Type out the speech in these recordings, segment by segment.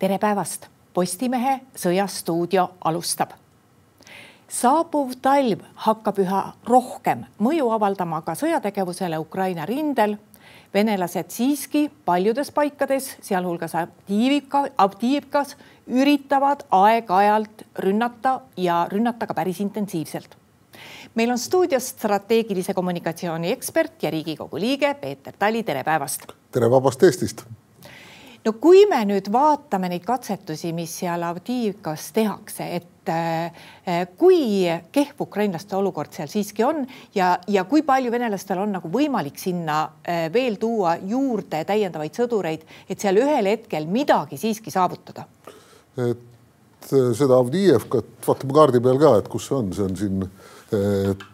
tere päevast, Postimehe Sõjastuudio alustab. saabuv talv hakkab üha rohkem mõju avaldama ka sõjategevusele Ukraina rindel. venelased siiski paljudes paikades, sealhulgas Avdiivka, Avdiivkas, üritavad aeg-ajalt rünnata ja rünnata ka päris intensiivselt meil on stuudios strateegilise kommunikatsiooni ekspert ja Riigikogu liige Peeter Tali, tere päevast. tere vabast Eestist no kui me nüüd vaatame neid katsetusi, mis seal Avdiivkas tehakse, et äh, kui kehv ukrainlaste olukord seal siiski on ja, ja kui palju venelastel on nagu võimalik sinna äh, veel tuua juurde täiendavaid sõdureid, et seal ühel hetkel midagi siiski saavutada? et äh, seda Avdiivkat vaatame kaardi peal ka, et kus see on, see on siin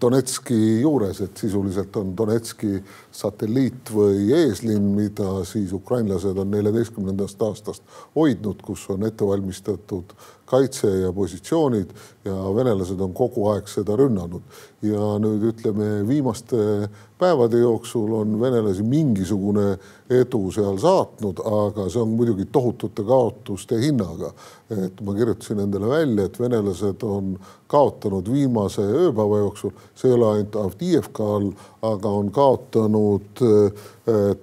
Donetski juures, et sisuliselt on Donetski satelliit või eeslinn, mida siis ukrainlased on neljateistkümnendast aastast hoidnud, kus on ette valmistatud kaitse ja positsioonid ja venelased on kogu aeg seda rünnanud. ja nüüd ütleme, viimaste päevade jooksul on venelasi mingisugune edu seal saatnud, aga see on muidugi tohutute kaotuste hinnaga. et ma kirjutasin endale välja, et venelased on kaotanud viimase ööpäeva jooksul, see ei ole ainult Avdiivka all, aga on kaotanud eh,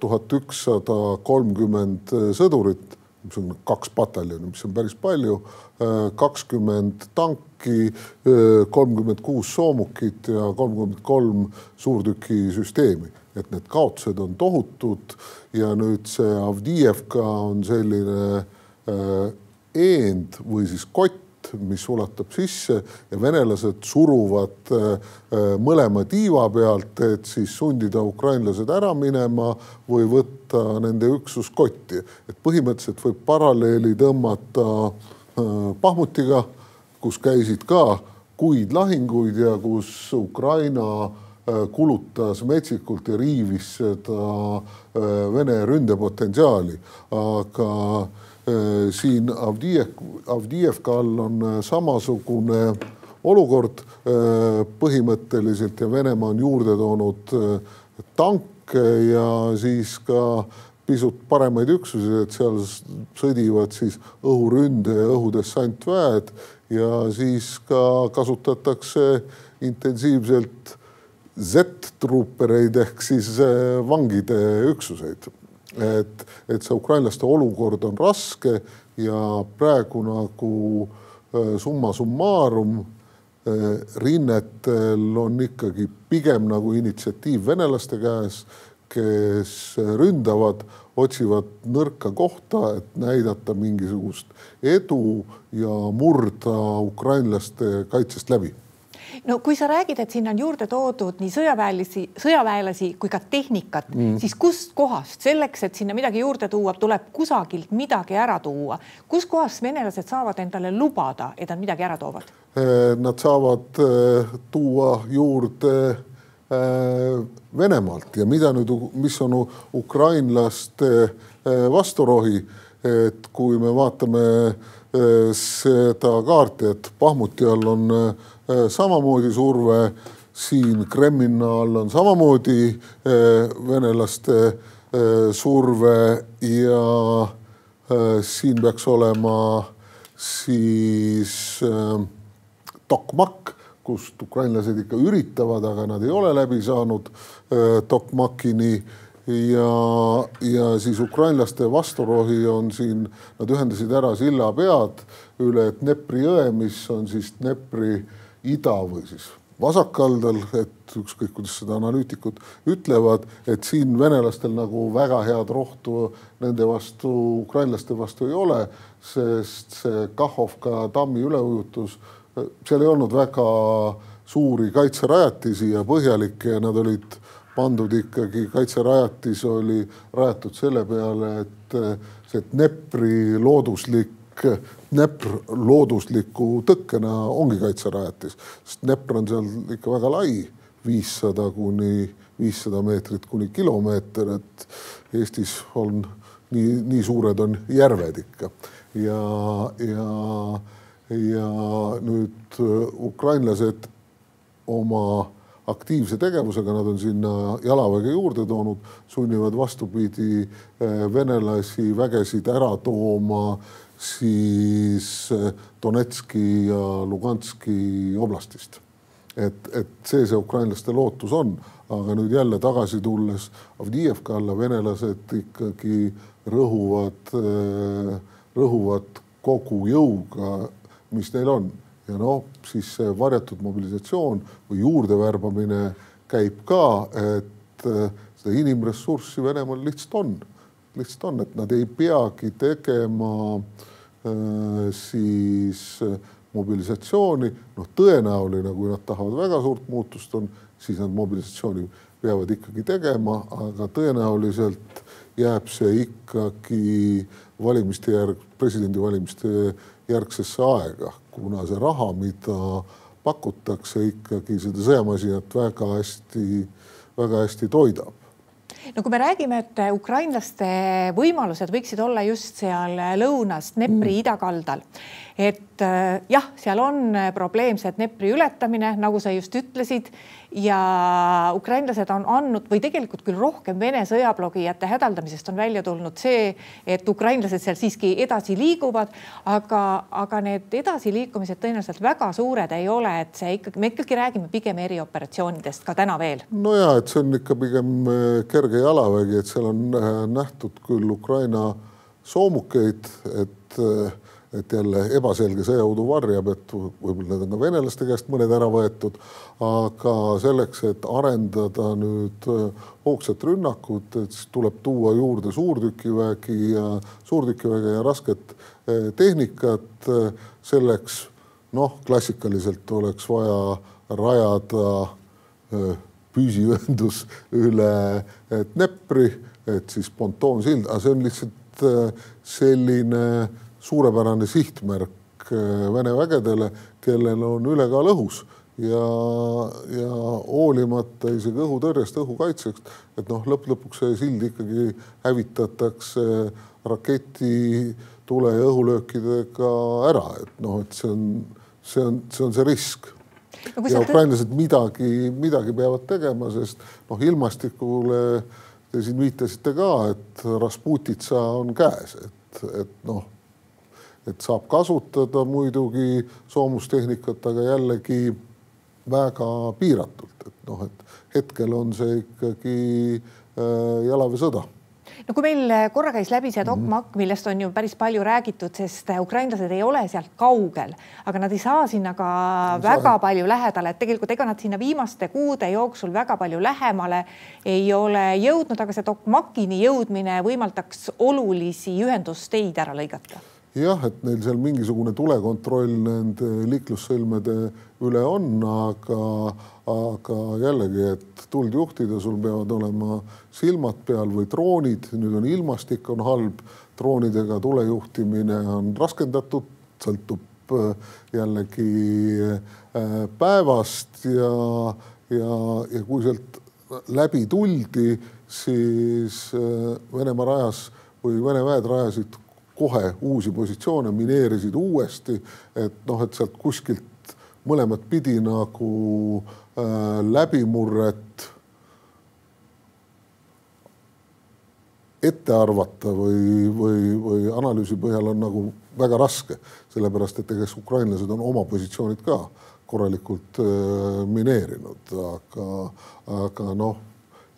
tuhat ükssada kolmkümmend sõdurit, mis on kaks pataljoni, mis on päris palju, eh, kakskümmend tanki, eh, kolmkümmend kuus soomukit ja kolmkümmend kolm suurtükisüsteemi. Et need kaotused on tohutud ja nüüd see Avdiivka on selline eend või siis kott, mis ulatab sisse ja venelased suruvad äh, äh, mõlema tiiva pealt, et siis sundida ukrainlased ära minema või võtta nende üksus kotti. et põhimõtteliselt võib paralleeli tõmmata äh, Pahmutiga, kus käisid ka kuid lahinguid ja kus Ukraina kulutas metsikult ja riivis seda Vene ründepotentsiaali, aga siin Avdijev, Avdijevka all on äh, samasugune olukord. Äh, põhimõtteliselt ja Venemaa on juurde toonud tanke ja siis ka pisut paremaid üksusi, et seal sõdivad siis õhuründe ja õhudessantväed ja siis ka kasutatakse intensiivselt Z-troopereid ehk siis vangide üksuseid et, et see ukrainlaste olukord on raske ja praegu nagu äh, summa summarum äh, rinnetel on ikkagi pigem nagu initsiatiiv venelaste käes, kes ründavad, otsivad nõrka kohta, et näidata mingisugust edu ja murda ukrainlaste kaitsest läbi no kui sa räägid, et sinna on juurde toodud nii sõjaväelisi, sõjaväelasi kui ka tehnikat mm., siis kustkohast selleks, et sinna midagi juurde tuua, tuleb kusagilt midagi ära tuua. kuskohast venelased saavad endale lubada, et nad midagi ära toovad? Eh, nad saavad eh, tuua juurde eh, Venemaalt ja mida nüüd, mis on ukrainlaste vasturohi, et kui me vaatame seda kaarti, et Pahmuti all on Äh, samamoodi surve siin Kremlina all on samamoodi äh, venelaste äh, surve ja siin peaks olema siis Tokmak, kust ukrainlased ikka üritavad, aga nad ei ole läbi saanud Tokmakini ja, ja siis ukrainlaste vasturohi on siin, nad ühendasid ära sillapead üle Dnepri jõe, mis on siis Dnepri äh, ida või siis vasakkaldal, et ükskõik, kuidas seda analüütikud ütlevad, et siin venelastel nagu väga head rohtu nende vastu, ukrainlaste vastu ei ole, sest see Kahhovka tammi üleujutus, seal ei olnud väga suuri kaitserajatisi ja põhjalikke ja nad olid pandud ikkagi, kaitserajatis oli rajatud selle peale, et see Dnepri looduslik Dnepr loodusliku tõkkena ongi kaitserajatis, sest Dnepr on seal ikka väga lai, viissada kuni viissada meetrit kuni kilomeeter, et Eestis on nii, nii suured on järved ikka. Ja, ja, ja nüüd ukrainlased oma aktiivse tegevusega, nad on sinna jalaväge juurde toonud, sunnivad vastupidi eh, venelasi vägesid ära tooma siis Donetski ja Luganski oblastist. et, et see see ukrainlaste lootus on, aga nüüd jälle tagasi tulles Avdiivka alla, venelased ikkagi rõhuvad, rõhuvad kogu jõuga, mis neil on ja noh, siis see varjatud mobilisatsioon või juurdevärbamine käib ka, et seda inimressurssi Venemaal lihtsalt on, lihtsalt on, et nad ei peagi tegema äh, siis mobilisatsiooni, noh, tõenäoline, kui nad tahavad väga suurt muutust, on, siis nad mobilisatsiooni peavad ikkagi tegema, aga tõenäoliselt jääb see ikkagi valimiste järg, presidendivalimiste järgsesse aega, kuna see raha, mida pakutakse ikkagi seda sõjamasinat väga hästi, väga hästi toidab no kui me räägime, et ukrainlaste võimalused võiksid olla just seal lõunas Dnepri mm. idakaldal, et äh, jah, seal on probleem see Dnepri ületamine, nagu sa just ütlesid ja ukrainlased on andnud või tegelikult küll rohkem Vene sõjablogijate hädaldamisest on välja tulnud see, et ukrainlased seal siiski edasi liiguvad, aga, aga need edasiliikumised tõenäoliselt väga suured ei ole, et see ikkagi, me ikkagi räägime pigem erioperatsioonidest ka täna veel. no ja et see on ikka pigem äh, kerge jalavägi, et seal on äh, nähtud küll Ukraina soomukeid, et äh, et jälle ebaselge sõjaudu varjab, et võib-olla need on ka venelaste käest mõned ära võetud, aga selleks, et arendada nüüd äh, hoogsat rünnakut, et siis tuleb tuua juurde suurtükivägi ja suurtükiväge ja rasket äh, tehnikat. selleks noh, klassikaliselt oleks vaja rajada äh, püsiühendus üle Dnepri, et siis pontoonsild, aga see on lihtsalt selline suurepärane sihtmärk äh, Vene vägedele, kellel on ülekaal õhus ja, ja hoolimata isegi õhutõrjest, õhukaitsest, et noh, lõpp lõpuks see sild ikkagi hävitatakse raketi, tule ja õhulöökidega ära, et noh, et see on, see on, see on see risk no,. ja ukrainlased midagi, midagi peavad tegema, sest noh, ilmastikule te siin viitasite ka, et Rasputitsa on käes, et, et noh et saab kasutada muidugi soomustehnikat, aga jällegi väga piiratult, et noh, et hetkel on see ikkagi äh, jalaväesõda no kui meil korra käis läbi see dogmakk, mhm. millest on ju päris palju räägitud, sest ukrainlased ei ole sealt kaugel, aga nad ei saa sinna ka no, väga saa. palju lähedale, et tegelikult ega nad sinna viimaste kuude jooksul väga palju lähemale ei ole jõudnud, aga see dogmakini jõudmine võimaldaks olulisi ühendusteid ära lõigata jah, et neil seal mingisugune tulekontroll nende liiklussõlmede üle on, aga, aga jällegi, et tuld juhtida, sul peavad olema silmad peal või droonid, nüüd on ilmastik on halb, droonidega tule juhtimine on raskendatud, sõltub äh, jällegi äh, päevast ja, ja, ja kui sealt läbi tuldi, siis äh, Venemaa rajas või Vene väed rajasid kohe uusi positsioone, mineerisid uuesti, et noh, et sealt kuskilt mõlemat pidi nagu äh, läbimurret ette arvata või, või, või analüüsi põhjal on nagu väga raske, sellepärast et ega ukrainlased on oma positsioonid ka korralikult äh, mineerinud, aga, aga noh,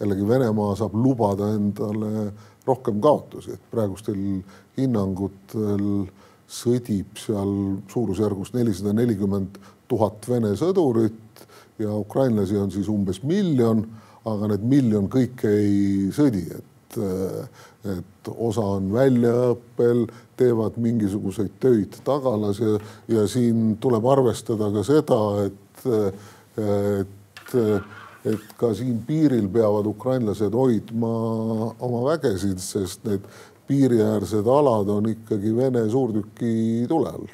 jällegi Venemaa saab lubada endale rohkem kaotusi, et praegustel hinnangutel sõdib seal suurusjärgus nelisada nelikümmend tuhat Vene sõdurit ja ukrainlasi on siis umbes miljon, aga need miljon kõik ei sõdi, et, et osa on väljaõppel, teevad mingisuguseid töid tagalas ja, ja siin tuleb arvestada ka seda, et, et et ka siin piiril peavad ukrainlased hoidma oma vägesid, sest need piiriäärsed alad on ikkagi Vene suurtüki tule all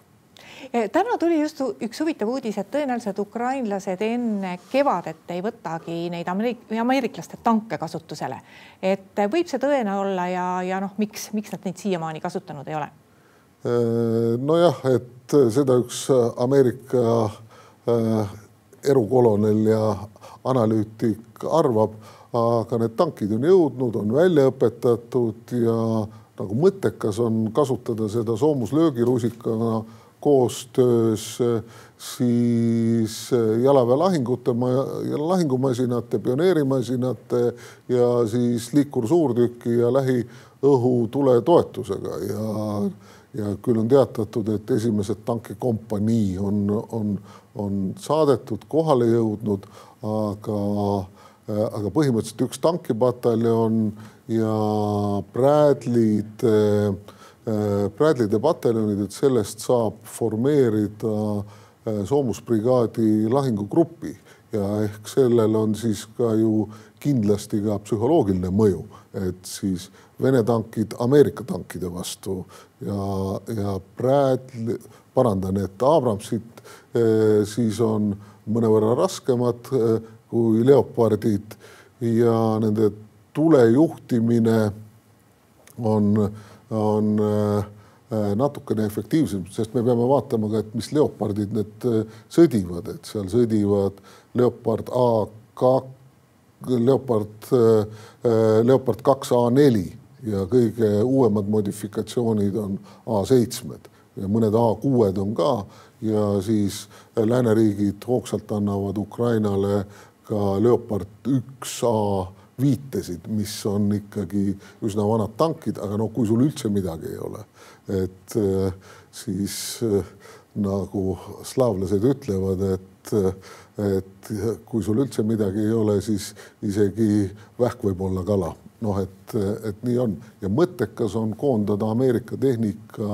e, täna tuli just üks huvitav uudis, et tõenäoliselt ukrainlased enne kevadet ei võtagi neid ameerik ameeriklaste tanke kasutusele. et võib see tõene olla ja, ja noh, miks, miks nad neid siiamaani kasutanud ei ole? E, nojah, et seda üks Ameerika äh, erukolonel ja analüütik arvab, aga need tankid on jõudnud, on välja õpetatud ja nagu mõttekas on kasutada seda soomuslöögirusikaga koostöös siis jalaväelahingute, lahingumasinate, pioneerimasinate ja siis liikursuurtüki ja lähiõhutule toetusega ja ja küll on teatatud, et esimesed tankikompanii on, on, on saadetud, kohale jõudnud, aga, aga põhimõtteliselt üks tankipataljon ja Bradley'd, Bradley'de pataljonid, et sellest saab formeerida soomusbrigaadi lahingugrupi. Ja ehk sellel on siis ka ju kindlasti ka psühholoogiline mõju, et siis Vene tankid Ameerika tankide vastu ja, ja Bradley, parandan, et Abramsid eh, siis on mõnevõrra raskemad eh, kui Leopardid ja nende tule juhtimine on, on eh, natukene efektiivsem, sest me peame vaatama ka, et mis Leopardid need sõdivad, et seal sõdivad Leopard A kaks, Leopard, Leopard kaks A neli ja kõige uuemad modifikatsioonid on A7-d ja mõned A6-d on ka. Ja siis lääneriigid hoogsalt annavad Ukrainale ka Leopard üks A viitesid, mis on ikkagi üsna vanad tankid, aga no kui sul üldse midagi ei ole, et siis nagu slaavlased ütlevad, et, et kui sul üldse midagi ei ole, siis isegi vähk võib olla kala. Noh, et, et nii on. Ja mõttekas on koondada Ameerika tehnika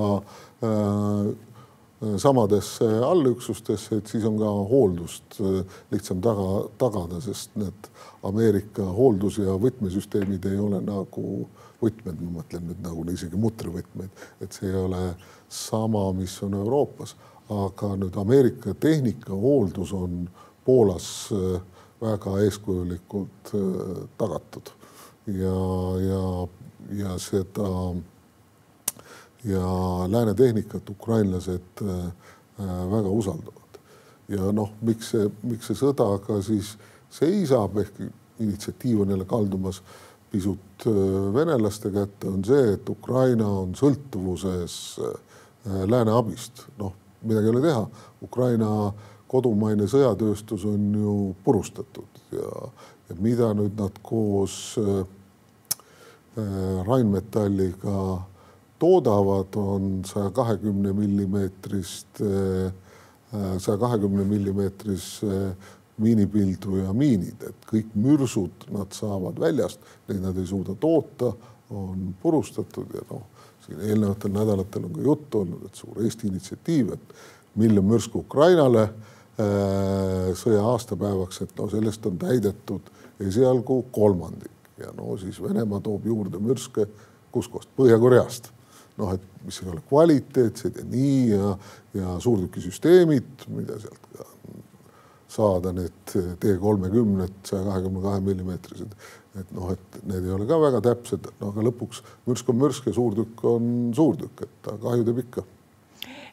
äh, samadesse allüksustesse, et siis on ka hooldust äh, lihtsam taga, tagada, sest need Ameerika hooldus- ja võtmesüsteemid ei ole nagu võtmed, ma mõtlen nüüd nagu isegi mutrivõtmed, et see ei ole sama, mis on Euroopas, aga nüüd Ameerika tehnika hooldus on Poolas äh, väga eeskujulikult äh, tagatud ja, ja, ja seda ja lääne tehnikat ukrainlased äh, väga usaldavad. ja noh, miks see, miks see sõda ka siis seisab, ehk initsiatiiv on jälle kaldumas pisut venelaste kätte, on see, et Ukraina on sõltuvuses lääne abist. noh, midagi ei ole teha, Ukraina kodumaine sõjatööstus on ju purustatud ja, ja mida nüüd nad koos äh, Äh, Rheinmetalliga toodavad, on saja kahekümne millimeetrist, äh, saja kahekümne millimeetrise miinipildu ja miinid, et kõik mürsud nad saavad väljast, neid nad ei suuda toota, on purustatud ja noh, siin eelnevatel nädalatel on ka juttu olnud, et suur Eesti initsiatiiv, et miljon mürsku Ukrainale äh, sõja aastapäevaks, et no sellest on täidetud esialgu kolmandik ja no siis Venemaa toob juurde mürske kuskohast, Põhja-Koreast. noh, et mis ei ole kvaliteetsed ja nii ja, ja suurtükisüsteemid, mida sealt saada, need T kolmekümned, saja kahekümne kahe millimeetrised. Et noh, et need ei ole ka väga täpsed, no aga lõpuks mürsk on mürsk ja suurtükk on suurtükk, et ta kahju teeb ikka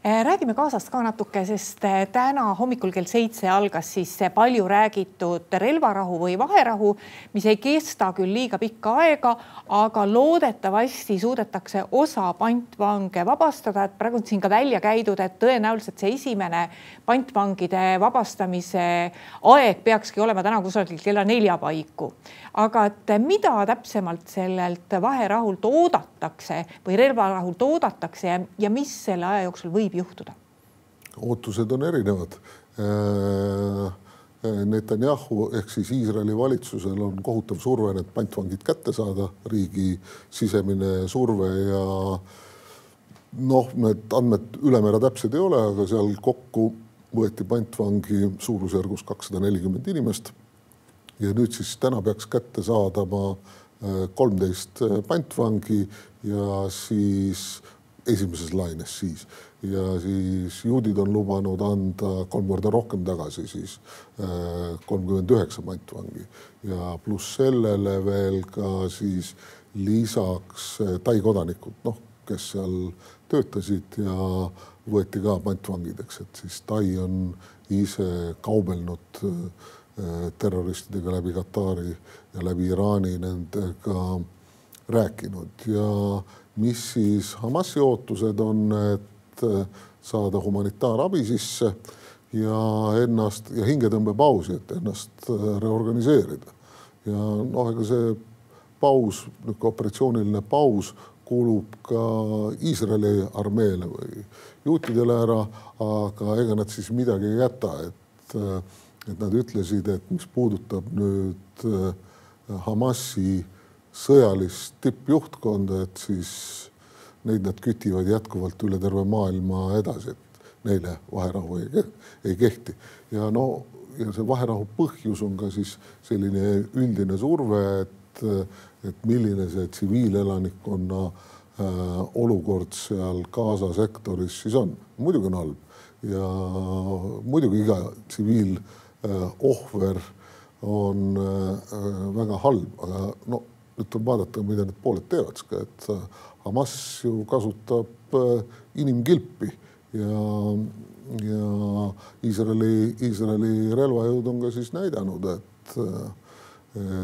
räägime Gazast ka natuke, sest eh, täna hommikul kell seitse algas siis see palju räägitud relvarahu või vaherahu, mis ei kesta küll liiga pikka aega, aga loodetavasti suudetakse osa pantvange vabastada, et praegu on siin ka välja käidud, et tõenäoliselt see esimene pantvangide vabastamise aeg peakski olema täna kusagil kella nelja paiku. aga et mida täpsemalt sellelt vaherahult oodatakse või relvarahult oodatakse ja, ja mis selle aja jooksul võib võib juhtuda? ootused on erinevad. Äh, Netanyahu ehk siis Iisraeli valitsusel on kohutav surve need pantvangid kätte saada, riigi sisemine surve ja noh, need andmed ülemäära täpsed ei ole, aga seal kokku võeti pantvangi suurusjärgus kakssada nelikümmend inimest. ja nüüd siis täna peaks kätte saadama äh, kolmteist pantvangi ja siis esimeses laines siis. Ja siis juudid on lubanud anda kolm korda rohkem tagasi, siis äh, kolmkümmend üheksa pantvangi ja pluss sellele veel ka siis lisaks äh, Tai kodanikud, noh, kes seal töötasid ja võeti ka pantvangideks, et siis Tai on ise kaubelnud äh, terroristidega läbi Katari ja läbi Iraani nendega rääkinud. Ja mis siis Hamasi ootused on, et saada humanitaarabi sisse ja ennast ja hingetõmbepausi, et ennast reorganiseerida. ja noh, ega see paus, niisugune operatsiooniline paus kuulub ka Iisraeli armeele või juutidele ära, aga ega nad siis midagi ei jäta, et, et nad ütlesid, et mis puudutab nüüd äh, Hamasi sõjalist tippjuhtkonda, et siis neid nad kütivad jätkuvalt üle terve maailma edasi, et neile vaherahu ei, ei kehti ja no ja see vaherahu põhjus on ka siis selline üldine surve, et et milline see tsiviilelanikkonna äh, olukord seal Gaza sektoris siis on. muidugi on halb ja muidugi iga tsiviilohver äh, on äh, väga halb, aga no nüüd tuleb vaadata, mida need pooled teevad, et Hamas ju kasutab inimkilpi ja, ja Iisraeli, Iisraeli relvajõud on ka siis näidanud, et,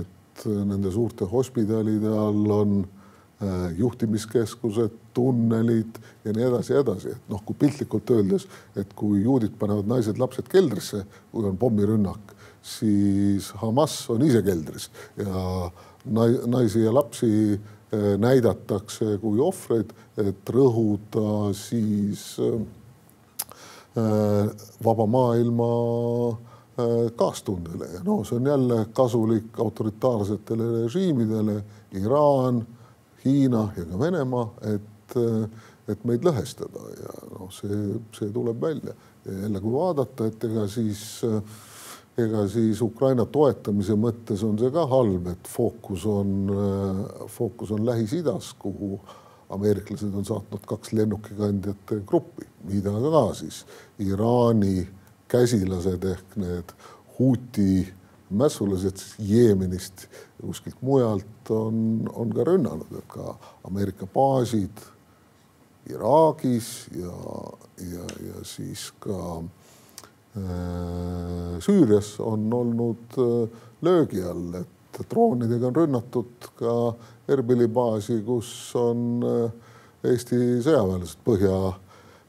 et nende suurte hospidalide all on äh, juhtimiskeskused, tunnelid ja nii edasi ja edasi, et noh, kui piltlikult öeldes, et kui juudid panevad naised-lapsed keldrisse, kui on pommirünnak, siis Hamas on ise keldris ja naisi ja lapsi äh, näidatakse kui ohvreid, et rõhuda siis äh, vaba maailma kaastundele. Ja no see on jälle kasulik autoritaarsetele režiimidele, Iraan, Hiina ja ka Venemaa, et, et meid lõhestada ja noh, see, see tuleb välja. Ja jälle, kui vaadata, et ega siis äh, ega siis Ukraina toetamise mõttes on see ka halb, et fookus on, fookus on Lähis-Idas, kuhu ameeriklased on saatnud kaks lennukikandjate gruppi, mida ka siis? Iraani käsilased ehk need huuti mässulased Jeemenist ja kuskilt mujalt on, on ka rünnanud, et ka Ameerika baasid Iraagis ja, ja, ja siis ka äh, Süürias on olnud äh, löögi all, et droonidega on rünnatud ka Erbili baasi, kus on äh, Eesti sõjaväelased põhja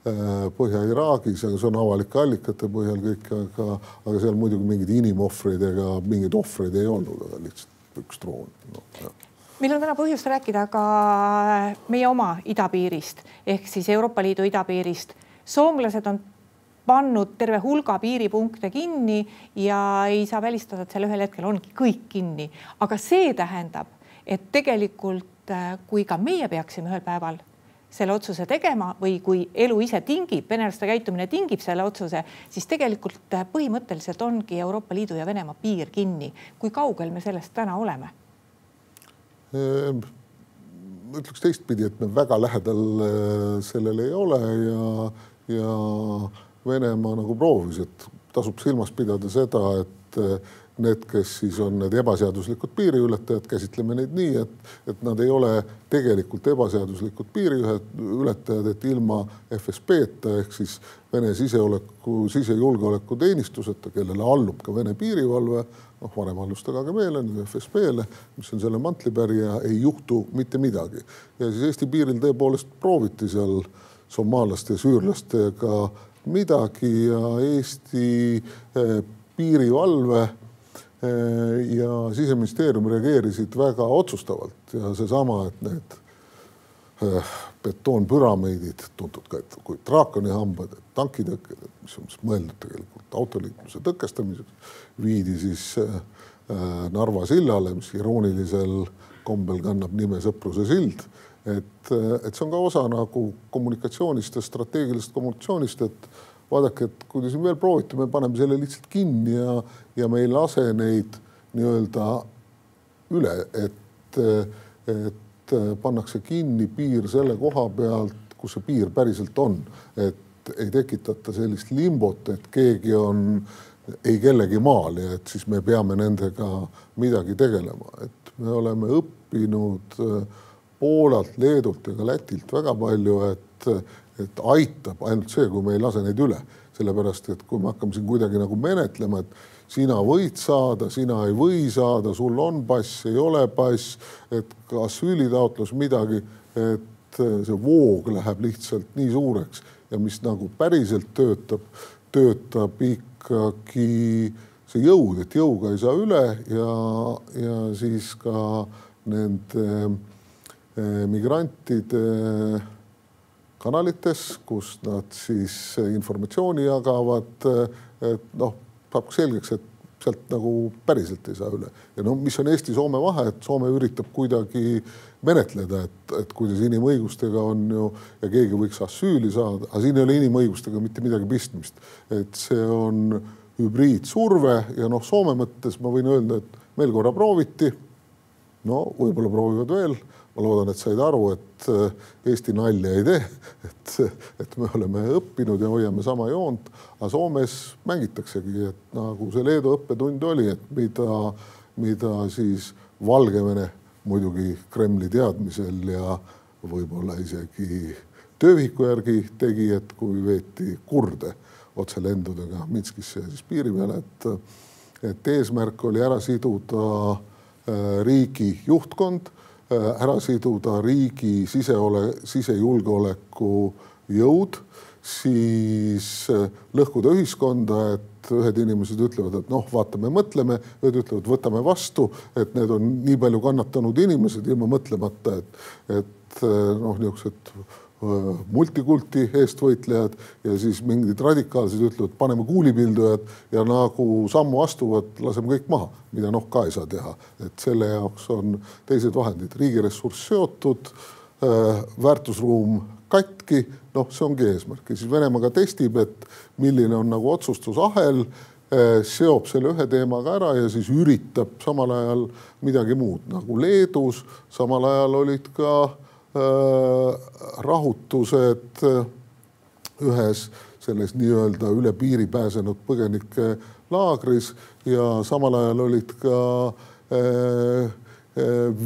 Äh, Põhja-Iraagis, aga see on avalike allikate põhjal kõik, aga, aga seal muidugi mingeid inimohvreid ega mingeid ohvreid ei olnud, aga lihtsalt üks droon no,. meil on täna põhjust rääkida ka meie oma idapiirist ehk siis Euroopa Liidu idapiirist. soomlased on pannud terve hulga piiripunkte kinni ja ei saa välistada, et seal ühel hetkel ongi kõik kinni, aga see tähendab, et tegelikult äh, kui ka meie peaksime ühel päeval selle otsuse tegema või kui elu ise tingib, venelaste käitumine tingib selle otsuse, siis tegelikult äh, põhimõtteliselt ongi Euroopa Liidu ja Venemaa piir kinni. kui kaugel me sellest täna oleme? Ehm, ma ütleks teistpidi, et me väga lähedal äh, sellele ei ole ja, ja Venemaa nagu proovis, et tasub silmas pidada seda, et äh, need, kes siis on need ebaseaduslikud piiriületajad, käsitleme neid nii, et, et nad ei ole tegelikult ebaseaduslikud piiriületajad, et ilma FSB-ta ehk siis Vene siseoleku, sisejulgeolekuteenistuseta, kellele allub ka Vene piirivalve, noh, varem allus ta KGB-le, nüüd FSB-le, mis on selle mantlipärija, ei juhtu mitte midagi. ja siis Eesti piiril tõepoolest prooviti seal somaallaste ja süürlastega midagi ja Eesti eh, piirivalve Äh, ja siseministeerium reageerisid väga otsustavalt ja seesama, et need äh, betoonpüramiidid, tuntud ka kui draakonihambad, tankitõkked, mis on mõeldud tegelikult autoliikluse tõkestamiseks, viidi siis Narva sillale, mis iroonilisel kombel kannab nime Sõpruse sild. Et, et see on ka osa nagu kommunikatsioonist ja strateegilisest kommunikatsioonist, et vaadake, et kui te siin veel proovite, me paneme selle lihtsalt kinni ja, ja me ei lase neid nii-öelda üle, et, et pannakse kinni piir selle koha pealt, kus see piir päriselt on, et ei tekitata sellist limbot, et keegi on ei kellegi maal ja et siis me peame nendega midagi tegelema, et me oleme õppinud Poolalt, Leedult ja ka Lätilt väga palju, et et aitab ainult see, kui me ei lase neid üle, sellepärast et kui me hakkame siin kuidagi nagu menetlema, et sina võid saada, sina ei või saada, sul on pass, ei ole pass, et asüülitaotlus midagi, et see voog läheb lihtsalt nii suureks. Ja mis nagu päriselt töötab, töötab ikkagi see jõud, et jõuga ei saa üle ja, ja siis ka nende migrantide kanalites, kus nad siis informatsiooni jagavad, et noh, saab selgeks, et sealt nagu päriselt ei saa üle. ja no mis on Eesti-Soome vahe, et Soome üritab kuidagi menetleda, et, et kuidas inimõigustega on ju ja keegi võiks asüüli saada, aga siin ei ole inimõigustega mitte midagi pistmist. et see on hübriidsurve ja noh, Soome mõttes ma võin öelda, et meil korra prooviti. no võib-olla proovivad veel ma loodan, et said aru, et äh, Eesti nalja ei tee, et, et me oleme õppinud ja hoiame sama joont, aga Soomes mängitaksegi, et nagu see Leedu õppetund oli, et mida, mida siis Valgevene muidugi Kremli teadmisel ja võib-olla isegi töövihiku järgi tegi, et kui veeti kurde otselendudega Minskisse ja siis piiri peale, et, et eesmärk oli ära siduda äh, riigi juhtkond ära siduda riigi siseole, sisejulgeoleku jõud, siis äh, lõhkuda ühiskonda, et ühed inimesed ütlevad, et noh, vaatame, mõtleme, ühed ütlevad, võtame vastu, et need on nii palju kannatanud inimesed ilma mõtlemata, et, et äh, noh, niisugused multikulti eestvõitlejad ja siis mingid radikaalsed ütlevad, paneme kuulipildujad ja nagu sammu astuvad, laseme kõik maha, mida noh, ka ei saa teha. et selle jaoks on teised vahendid, riigi ressurss seotud äh,, väärtusruum katki, noh, see ongi eesmärk. Ja siis Venemaa ka testib, et milline on nagu otsustusahel äh,, seob selle ühe teemaga ära ja siis üritab samal ajal midagi muud. Nagu Leedus, samal ajal olid ka Äh, rahutused äh, ühes selles nii-öelda üle piiri pääsenud põgenike laagris ja samal ajal olid ka äh,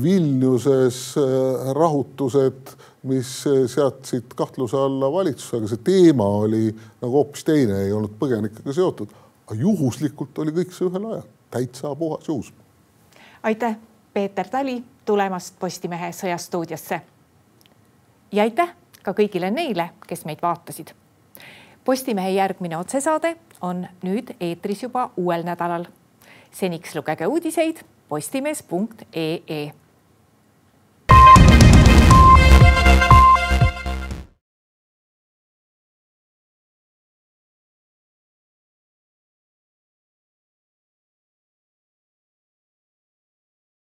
Vilniuses rahutused, mis seadsid kahtluse alla valitsuse, aga see teema oli nagu hoopis teine, ei olnud põgenikega seotud. aga juhuslikult oli kõik see ühel ajal, täitsa puhas juhus. aitäh, Peeter Tali tulemast Postimehe Sõjastuudiosse ja aitäh ka kõigile neile, kes meid vaatasid. Postimehe järgmine otsesaade on nüüd eetris juba uuel nädalal. seniks lugege uudiseid postimees.ee